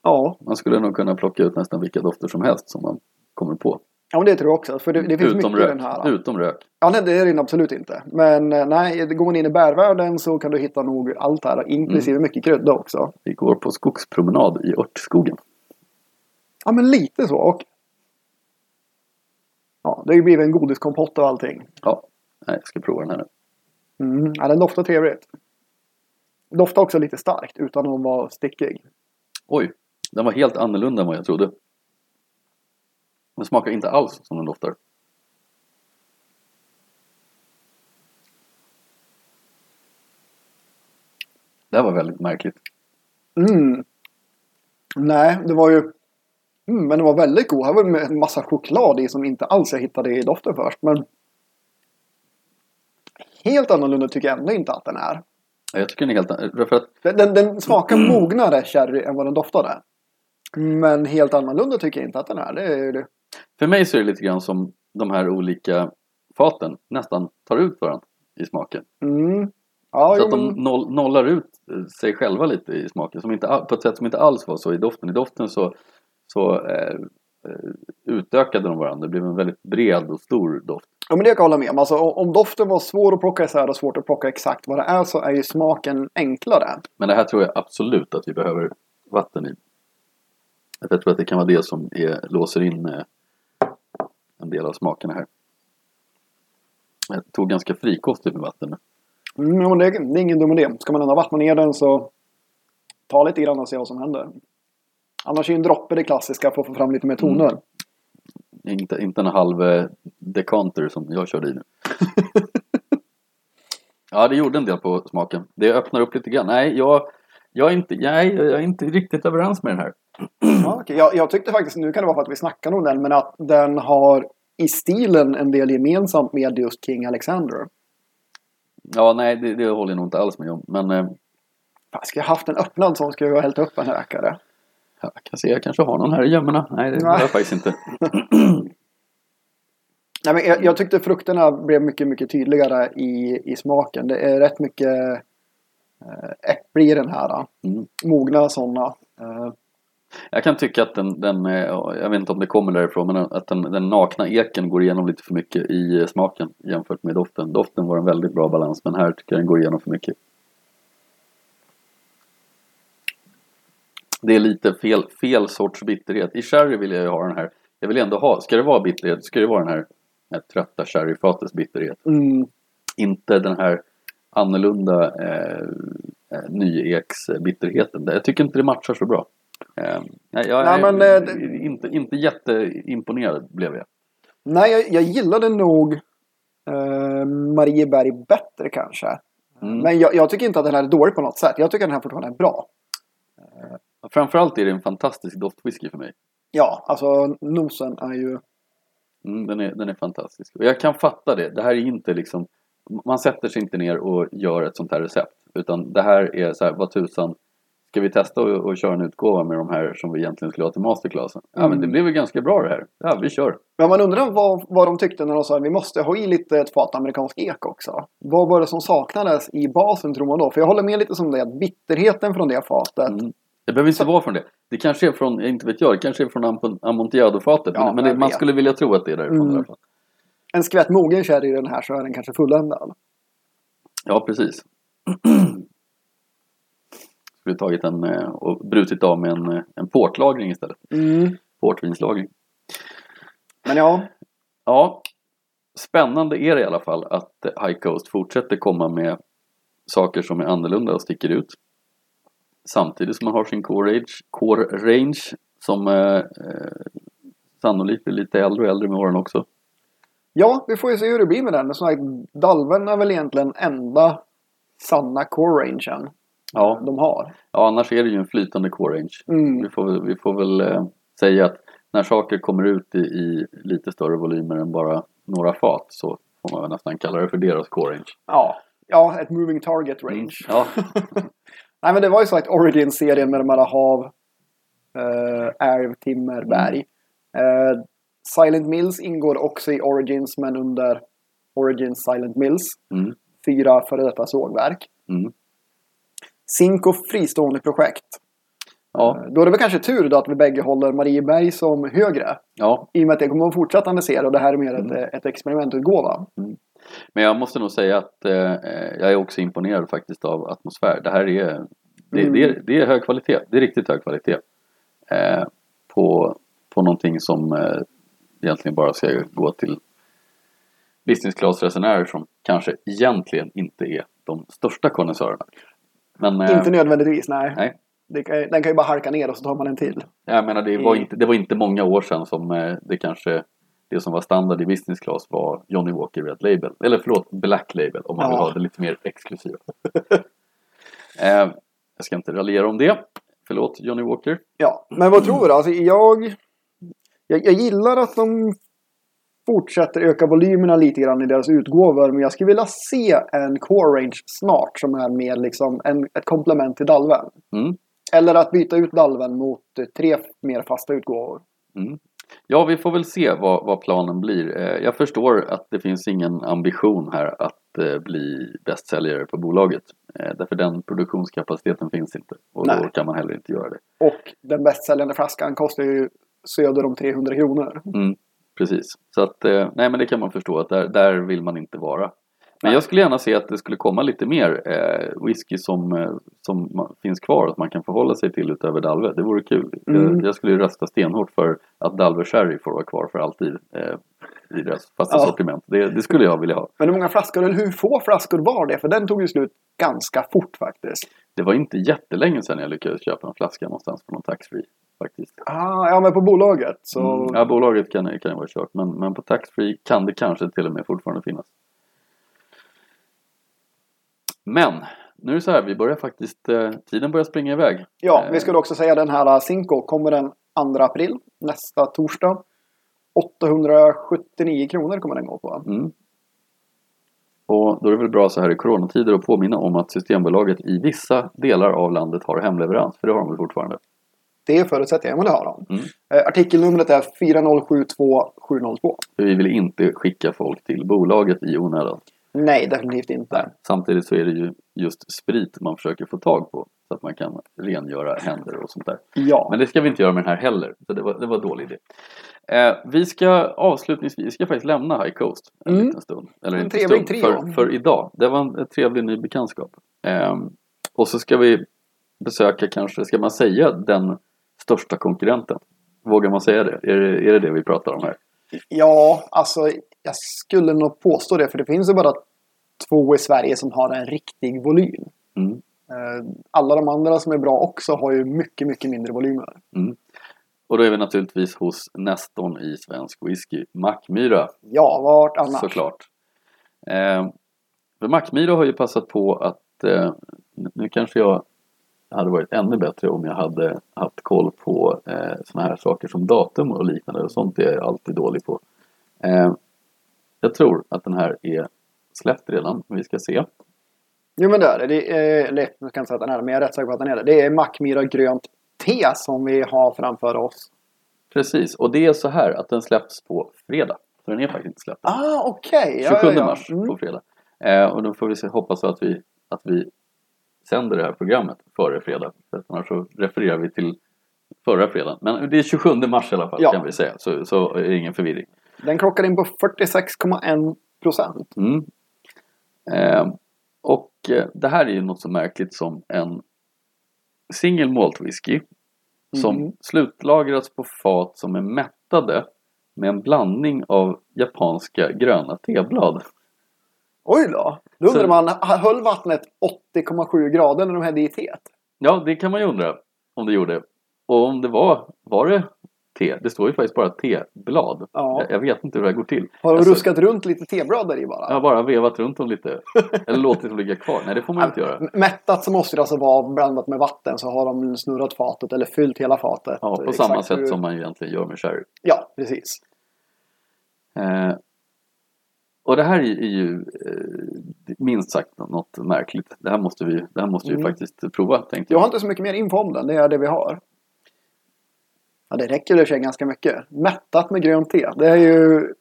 Ja, Man skulle nog kunna plocka ut nästan vilka dofter som helst som man kommer på. ja men det tror jag också. För det, det finns Utom mycket i rök. den här. Utom rök. Ja, nej, det är det absolut inte. Men eh, nej, går man in i bärvärlden så kan du hitta nog allt här. Inklusive Mm. mycket krydda också. Vi går på skogspromenad i örtskogen. Ja, men lite så. Och... Ja, det har ju blivit en godiskompott och allting. Ja, nej, jag ska prova den här nu. Mm. Ja, den doftar trevligt. Doftar också lite starkt utan att vara stickig. Oj, den var helt annorlunda än vad jag trodde. Den smakar inte alls som den doftar. Det här var väldigt märkligt. Mm. Nej, det var ju... Mm, men det var väldigt god. Här var det en massa choklad i som inte alls jag hittade i doften först. Men... Helt annorlunda tycker jag ändå inte att den är. Jag tycker den är helt an- för att Den, den, den smakar mognare sherry än vad den doftade. Men helt annorlunda tycker jag inte att den är. Det är det. För mig så är det lite grann som de här olika faten nästan tar ut varandra i smaken. Mm. Ja, så jo, att de noll, nollar ut eh, sig själva lite i smaken. Som inte, på ett sätt som inte alls var så i doften. I doften så, så eh, eh, utökade de varandra. Det blev en väldigt bred och stor doft. Ja, men det kan jag hålla med om. Alltså, om doften var svår att plocka isär och svårt att plocka exakt vad det är så är ju smaken enklare. Men det här tror jag absolut att vi behöver vatten i. Jag tror att det kan vara det som är, låser in eh, en del av smakerna här. Jag tog ganska frikostigt med vatten. Mm, jo, det, är, det är ingen dum idé. Ska man ändå vattna ner den så ta lite grann och se vad som händer. Annars är ju en droppe det klassiska för att få fram lite mer toner. Mm. Inte, inte en halv eh, dekanter som jag körde i nu. ja, det gjorde en del på smaken. Det öppnar upp lite grann. Nej, jag, jag, är, inte, nej, jag är inte riktigt överens med den här. Ja, okej. jag, jag tyckte faktiskt, nu kan det vara för att vi snackar om den, men att den har i stilen en del gemensamt med just King Alexander. Ja, nej, det, det håller jag nog inte alls med om. Men eh, Fan, Ska jag haft en öppnad sån skulle jag ha hällt upp en rökare. Jag kan se, jag kanske har någon här i gömmorna. Nej, det har jag faktiskt inte. Nej, men jag, jag tyckte frukterna blev mycket, mycket tydligare i, i smaken. Det är rätt mycket eh, äpple i den här. Mm. Mogna sådana. Eh, Jag kan tycka att den, den eh, jag vet inte om det kommer därifrån, men att den, den nakna eken går igenom lite för mycket i smaken jämfört med doften. Doften var en väldigt bra balans, men här tycker jag den går igenom för mycket. Det är lite fel, fel sorts bitterhet. I sherry vill jag ju ha den här, jag vill ändå ha, ska det vara bitterhet, ska det vara den här, här trötta sherryfatets bitterhet. mm, Inte den här annorlunda eh, eh, nyeksbitterheten. Jag tycker inte det matchar så bra. Eh, nej, jag Nej, är men, eh, inte, inte jätteimponerad blev jag. nej, jag, jag gillade nog eh, Marieberg bättre kanske. Mm. Men jag, jag tycker inte att den här är dålig på något sätt. Jag tycker att den här fortfarande är bra. Framförallt är det en fantastisk doftwhisky för mig. Ja, alltså nosen är ju... Mm, den, är, den är fantastisk. Och jag kan fatta det. Det här är inte liksom Man sätter sig inte ner och gör ett sånt här recept. Utan det här är så här, vad tusan Ska vi testa och, och köra en utgåva med de här som vi egentligen skulle ha till masterclassen? Ja men det Mm. blev väl ganska bra det här. Ja vi kör. Men man undrar vad, vad de tyckte när de sa att vi måste ha i lite ett fat amerikansk ek också. Vad var det som saknades i basen tror man då? För jag håller med lite som det att bitterheten från det fatet. Mm. Det behöver inte vara från det. Det kanske är från, inte vet jag, det kanske är från Am- Amontillado-fatet. Ja, men det, man skulle vilja tro att det är därifrån Mm. i alla fall. En skvätt mogen sherry i den här så är den kanske fulländad. Ja, precis. Skulle tagit en eh, och brutit av med en, eh, en portlagring istället. Mm. Portvinslagring. Men ja, Ja, spännande är det i alla fall att High Coast fortsätter komma med saker som är annorlunda och sticker ut. Samtidigt som man har sin core range, core range som eh, eh, sannolikt blir lite äldre och äldre med åren också. ja, vi får ju se hur det blir med den. Så här, Dalven är väl egentligen enda sanna core rangen Ja, de har. ja annars är det ju en flytande core range. Mm. Vi får, vi får väl eh, säga att när saker kommer ut i, i lite större volymer än bara några fat så får man väl nästan kalla det för deras core range. Ja, ja, ett moving target range. Ja, Nej men det var ju sagt Origin-serien med de här hav, uh, älv, timmer, berg. Eh, Silent Mills ingår också i Origins men under Origins Silent Mills. mm, Fyra före detta sågverk. mm, Cinco fristående projekt. ja, Eh, Då är det väl kanske tur då att vi bägge håller Marieberg som högre. ja. I och med att det kommer att fortsätta en serie och det här är mer Mm. ett, ett experimentutgåva. Men jag måste nog säga att eh, eh, jag är också imponerad faktiskt av atmosfär. Det här är, det, Mm. det är, det är hög kvalitet. Det är riktigt hög kvalitet. Eh, på, på någonting som eh, egentligen bara ska gå till business class-resenärer som kanske egentligen inte är de största konnässörerna. Eh, Inte nödvändigtvis, nej. nej, den kan ju bara halka ner och så tar man en till. jag menar det var, Mm. inte, det var inte många år sedan som eh, det kanske det som var standard i business class var Johnny Walker Red Label. Eller förlåt, Black Label om man vill Ja. ha det lite mer exklusiva. eh, jag ska inte raljera om det. Förlåt Johnny Walker. Ja, men vad tror du? Alltså, jag, jag, jag gillar att de fortsätter öka volymerna lite grann i deras utgåvor. Men jag skulle vilja se en core range snart som är mer liksom en, ett komplement till Dalven. Mm. Eller att byta ut Dalven mot tre mer fasta utgåvor. Mm. Ja, vi får väl se vad, vad planen blir. Eh, jag förstår att det finns ingen ambition här att eh, bli bästsäljare på bolaget. Eh, därför den produktionskapaciteten finns inte. Och då Nej. kan man heller inte göra det. Och den bästsäljande flaskan kostar ju söder om 300 kronor. Mm, precis. Så att, nej men det kan man förstå att där, där vill man inte vara. Men jag skulle gärna se att det skulle komma lite mer eh, whisky som, eh, som finns kvar att man kan förhålla sig till utöver Dalve. Det vore kul. Mm. Jag, skulle rösta stenhårt för att Dalve Sherry får vara kvar för alltid eh, i deras fasta Ja. sortiment. Det, det skulle jag vilja ha. Men hur många flaskor, eller hur få flaskor var det? För den tog ju slut ganska fort faktiskt. Det var inte jättelänge sedan jag lyckades köpa en flaska någonstans på någon taxfree. Faktiskt. Ah, ja, men på bolaget så... Mm. Ja, bolaget kan, kan vara kört men, men på taxfree kan det kanske till och med fortfarande finnas. Men nu är det så här, vi börjar faktiskt, eh, tiden börjar springa iväg. Ja, Eh, vi skulle också säga den här Cinco kommer den 2 april, nästa torsdag. 879 kronor kommer den gå på. Mm. Och då är det väl bra så här i coronatider att påminna om att Systembolaget i vissa delar av landet har hemleverans. För det har de väl fortfarande? Det förutsätter jag, men det har de. Mm. Eh, artikelnumret är 4072702. För vi vill inte skicka folk till bolaget i onödan. Nej, definitivt inte. Samtidigt så är det ju just sprit man försöker få tag på. Så att man kan rengöra händer och sånt där. Ja. Men det ska vi inte göra med den här heller. Så det var, det var en dålig idé. Eh, vi ska avslutningsvis, vi ska faktiskt lämna High Coast en Mm. liten stund. Eller En inte trevlig stund, för, för idag. Det var en, en trevlig ny bekantskap. Eh, och så ska vi besöka kanske, ska man säga den största konkurrenten? Vågar man säga det? Är det är det, det vi pratar om här? Ja, alltså jag skulle nog påstå det. För det finns ju bara två i Sverige som har en riktig volym. Mm. Eh, Alla de andra som är bra också har ju mycket, mycket mindre volymer. Och då är vi naturligtvis hos Nestorn i svensk whisky, Mackmyra. Ja, vart annars? Såklart. Eh, för Mackmyra har ju passat på att eh, nu kanske jag hade varit ännu bättre om jag hade haft koll på eh, såna här saker som datum och liknande och sånt är jag alltid dålig på. Eh, jag tror att den här är släppt redan. Vi ska se. Jo men det är det. det är, eller jag kan inte säga att den är det, men jag är rätt säker på att den är det. Det är Mackmyra grönt te som vi har framför oss. Precis, och det är så här att den släpps på fredag. Så den är faktiskt inte släppt. Ah, okej. 27 Ja, ja, ja. mars Mm. på fredag. Eh, och då får vi se, hoppas att vi, att vi sänder det här programmet före fredag. För annars så refererar vi till förra fredagen. Men det är 27 mars i alla fall Ja. kan vi säga. Så, så är det ingen förvirring. Den klockar in på 46,1 procent. Mm. Eh, och det här är ju något så märkligt som en single malt whisky. Som Mhm. slutlagras på fat som är mättade med en blandning av japanska gröna teblad. Oj då. Då undrar Så- man, höll vattnet 80,7 grader när de hällde i teet? Ja, det kan man ju undra om det gjorde. Och om det var, var det te? Det står ju faktiskt bara teblad. Ja. Jag, jag vet inte hur det här går till. Har de Alltså, ruskat runt lite teblad där i bara? Har bara vevat runt dem lite. Eller låtit dem ligga kvar. Nej, det får man inte göra. Mättat så måste det alltså vara blandat med vatten så har de snurrat fatet eller fyllt hela fatet. Ja, på samma hur- sätt som man egentligen gör med sherry. Ja, precis. Eh, och det här är, ju eh, minst sagt något märkligt. Det här måste vi, det här måste vi Mm. faktiskt prova, tänkte Jag har jag. inte så mycket mer info om den. Det är det vi har. Ja, det räcker i och för sig ganska mycket. Mättat med grönt te. Det är ju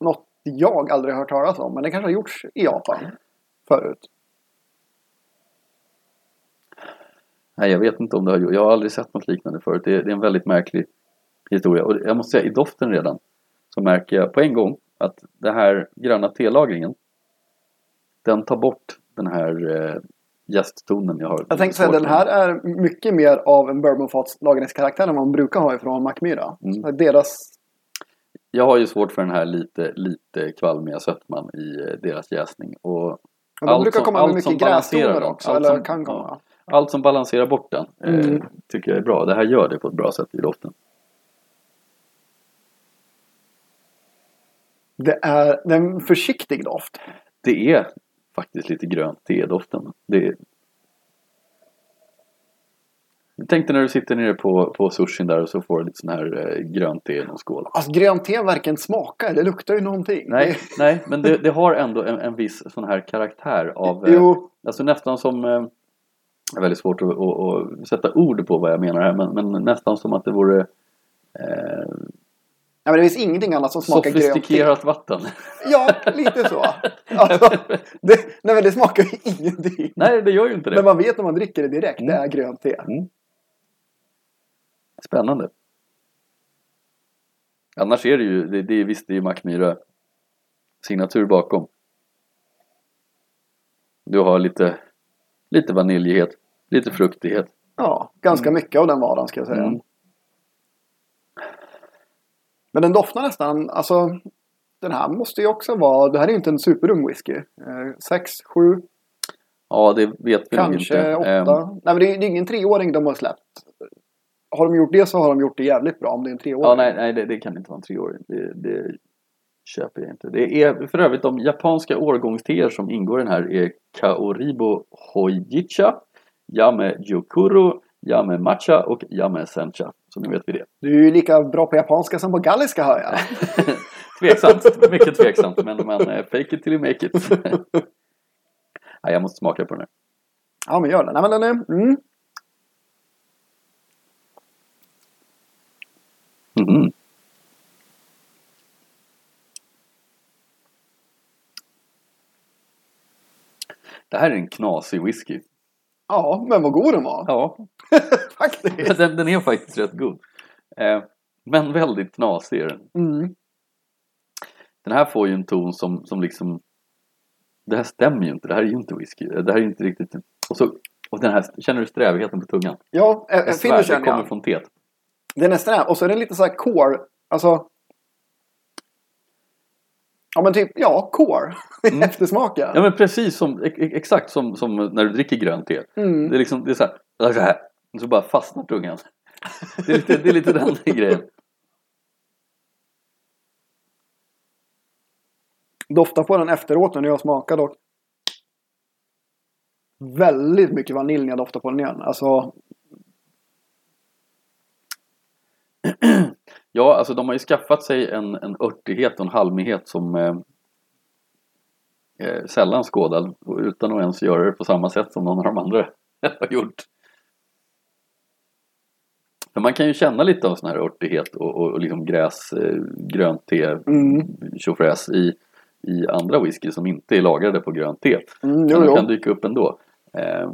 något jag aldrig har hört talas om. Men det kanske har gjorts i Japan förut. Nej, jag vet inte om det har gjort. Jag har aldrig sett något liknande förut. Det är, det är en väldigt märklig historia. Och jag måste säga, i doften redan så märker jag på en gång att det här gröna telagringen den tar bort den här eh, jästtonen jag har. Jag tänkte säga svårt den här är mycket mer av en bourbonfats lagringskaraktär än vad man brukar ha ifrån Mackmyra. Mm. Deras... Jag har ju svårt för den här lite, lite kvalmiga sötman i eh, deras jäsning. Och Ja, de brukar som- komma med mycket grästoner den. också. Allt eller som- kan ja. komma. allt som balanserar bort den eh, Mm. tycker jag är bra. Det här gör det på ett bra sätt i doften. Det är, det är en försiktig doft. Det är faktiskt lite grönt te i doften. Det är... Tänk dig när du sitter nere på, på sushin där och så får du lite sån här eh, grönt te i någon skål. Alltså grönt te varken smakar, det luktar ju någonting. Nej, nej men det, det har ändå en, en viss sån här karaktär av... eh, Jo, Alltså nästan som... Eh, det är väldigt svårt att, att, att sätta ord på vad jag menar här men, men nästan som att det vore eh, ja, men det finns ingenting annat som smakar grönt sofistikerat vatten. Ja, lite så. Alltså, det, nej men det smakar ju ingenting. Nej, det gör ju inte det. Men man vet när man dricker det direkt, Mm. det är grönt te. Spännande. Annars är det ju, det, det visst det är ju Mackmyra signatur bakom. Du har lite, lite vaniljighet, lite fruktighet. Ja, ganska mycket av den varan ska jag säga. Men den doftar nästan, alltså den här måste ju också vara, det här är ju inte en superung whisky. Eh, sex, sju, Ja, det vet vi nog kanske inte. åtta. Ehm, Nej men det är, det är ingen treåring de har släppt. Har de gjort det så har de gjort det jävligt bra om det är en treåring. ja, nej, nej det, det kan inte vara en treåring. Det, det köper jag inte. Det är för övrigt de japanska årgångsteer som ingår i den här är Kaoribo Hoijicha, Yame Jokuro, Yame Matcha och Yame Sencha. Så nu vet vi det. Du är ju lika bra på japanska som på galliska hör jag. tveksamt, mycket tveksamt. Men, men eh, fake it till you make it. Nej, jag måste smaka på den här. Ja, men gör det. Nej, men den är... Mm. Mhm. Det här är en knasig whisky. Ja, men vad god den var. Ja, Faktiskt. den, den är faktiskt rätt god. Eh, men väldigt knasig är den. Mm. Den här får ju en ton som, som liksom Det här stämmer ju inte, det här är ju inte whisky. Det här är ju inte riktigt Och, så, och den här, känner du strävigheten på tungan? Ja, Jag en svär, finishen det kommer från teet. Den är sträv. Och så är den lite så här core. Alltså. Ja men typ, ja, core. Mm. Eftersmaken. Ja men precis som, ex- exakt som, som när du dricker grönt te. Mm. Det är liksom, det är så här, så här så bara fastnar tungan. Det är lite, det är lite den grejen. Doftar på den efteråt när jag smakar dock. Väldigt mycket vanilj när jag doftar på den igen. Alltså, Ja, alltså de har ju skaffat sig en, en örtighet och en halmighet som eh, eh, sällan skådad utan att ens göra det på samma sätt som någon av de andra har gjort. För man kan ju känna lite av sån här örtighet och, och, och liksom gräs, eh, grönt te, mm. tjofräs i, i andra whisky som inte är lagrade på grönt te. Mm, Men jo, de jo. kan dyka upp ändå. Eh,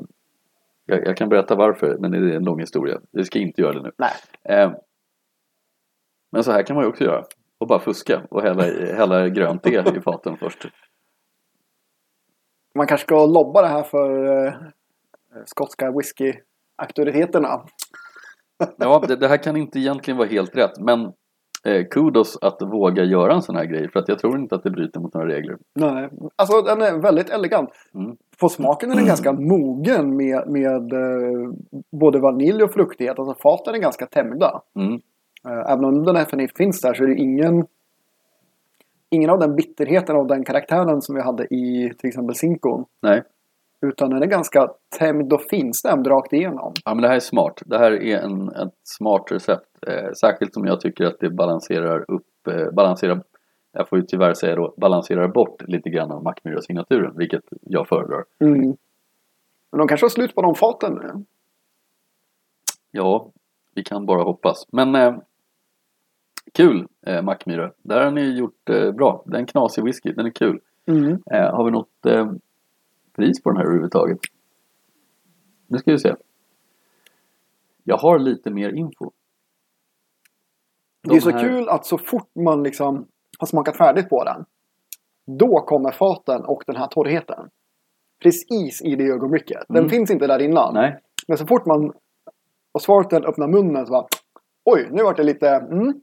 jag, jag kan berätta varför, men det är en lång historia. Vi ska inte göra det nu. Nej. Eh, men så här kan man ju också göra. Och bara fuska och hälla, i- hälla grönt te i faten först. Man kanske ska lobba det här för eh, skotska whisky-auktoriteterna. Ja, det, det här kan inte egentligen vara helt rätt. Men eh, kudos att våga göra en sån här grej. För att jag tror inte att det bryter mot några regler. Nej. Alltså den är väldigt elegant. Mm. På smaken är den ganska mogen med, med eh, både vanilj och fruktighet. Alltså faten är ganska tämjda. Mm. Eh, även om den här finns där så är det ingen Ingen av den bitterheten och den karaktären som vi hade i till exempel Zinkon. Nej, Utan den är ganska tämjd och finstämd rakt igenom. ja, men det här är smart. Det här är en, ett smart recept. Eh, särskilt som jag tycker att det balanserar upp, eh, balanserar, jag får ju tyvärr säga då, balanserar bort lite grann av Mackmyra-signaturen. Vilket jag föredrar. Mm. Men de kanske har slut på de faten nu. Ja, vi kan bara hoppas. Men eh, kul eh, Mackmyra. Där har ni gjort eh, bra. Det är en knasig whisky, den är kul. Mm. Eh, har vi något eh, pris på den här överhuvudtaget? Nu ska vi se. Jag har lite mer info. Det är så De här- kul att så fort man liksom har smakat färdigt på den. Då kommer faten och den här torrheten. Precis i det ögonblicket. Den Mm. finns inte där innan. Nej, Men så fort man och svarten öppnar munnen så bara Oj, nu vart det lite mm.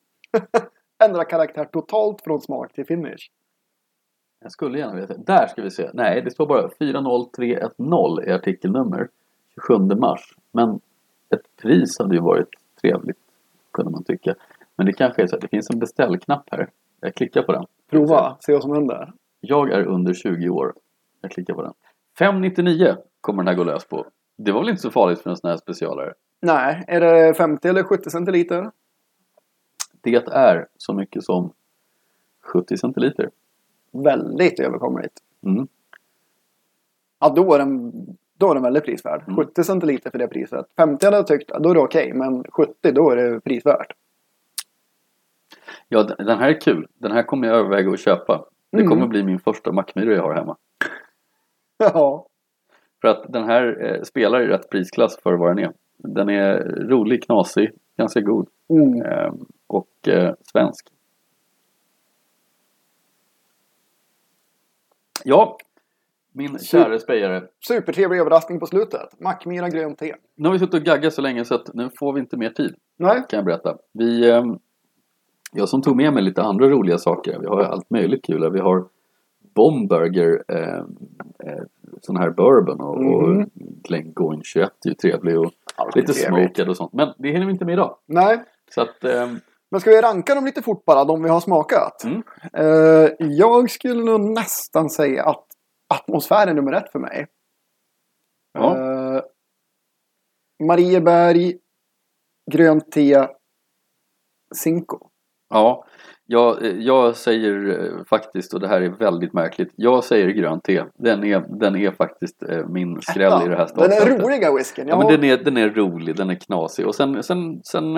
Ändra karaktär totalt från smak till finish. jag skulle gärna veta. Där ska vi se. Nej, det står bara 40310 är artikelnummer. 27 mars. Men ett pris hade ju varit trevligt. Kunde man tycka. Men det kanske är så att det finns en beställknapp här. Jag klickar på den. Prova, se vad som händer. Jag är under 20 år. Jag klickar på den. 599 kommer den här gå lös på. Det var väl inte så farligt för en sån här specialare. Nej, är det 50 eller 70 centiliter? Det är så mycket som 70 centiliter. Väldigt överkomligt. Mm. Ja, då är den, då är den väldigt prisvärd. Mm. 70 centiliter för det priset. 50 hade jag tyckt, då är det okej. men 70 då är det prisvärt. Ja, den här är kul. Den här kommer jag överväga att köpa. Det Mm. kommer bli min första Mackmyra jag har hemma. Ja. För att den här eh, spelar i rätt prisklass för vad den är. Den är rolig, knasig, ganska god Mm. eh, och eh, svensk. Ja, min kära spejare. Supertrevlig överraskning på slutet. Mackmyra grönt te. Nu har vi suttit och gaggat så länge så att nu får vi inte mer tid. Nej, kan jag berätta. Vi, eh, jag som tog med mig lite andra roliga saker. Vi har allt möjligt kul. Vi har Bomberger, eh, eh, sån här bourbon och, Mhm. och Glengoyne 21 är ju trevlig och Alltid lite trevligt. smoked och sånt. Men det hinner vi inte med idag. nej. Så att, eh, Men ska vi ranka dem lite fort bara, de vi har smakat? Mm. Eh, jag skulle nog nästan säga att atmosfär är nummer ett för mig. Ja. Eh, Marieberg, grönt te, Cinco. Ja, jag, jag säger eh, faktiskt, och det här är väldigt märkligt, jag säger grönt te. Den är, den är faktiskt min skräll i det här Den startfältet. är roliga whiskyn. Ja, men den är, den är rolig, den är knasig och sen, sen, sen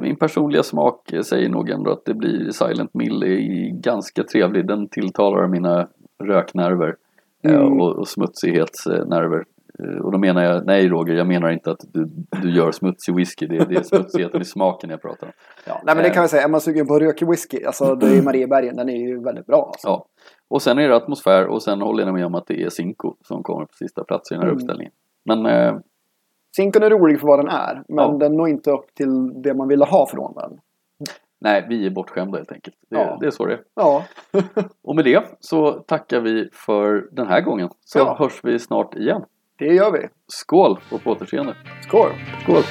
min personliga smak säger nog ändå att det blir Silent Mill är ganska trevlig. Den tilltalar mina röknerver eh, Mm. och, och smutsighetsnerver. Eh, Och då menar jag, nej Roger, jag menar inte att du, du gör smutsig whisky. Det, är- det är smutsigheten i smaken jag pratar om. Ja, nej, men det kan vi säga. Är man sugen på rökig whisky, alltså det är Mariebergen, den är ju väldigt bra. Alltså. Ja. Och sen är det atmosfär och sen håller jag med om att det är Cinco som kommer på sista plats i den här Mm. uppställningen. Men eh, Cincon är rolig för vad den är, men Ja. den når inte upp till det man ville ha från den. nej, vi är bortskämda helt enkelt. Det, Ja. det är så det är. Ja, Och med det så tackar vi för den här gången. Så Ja. hörs vi snart igen. det gör vi. Skål och på återseende. Skål! Skål!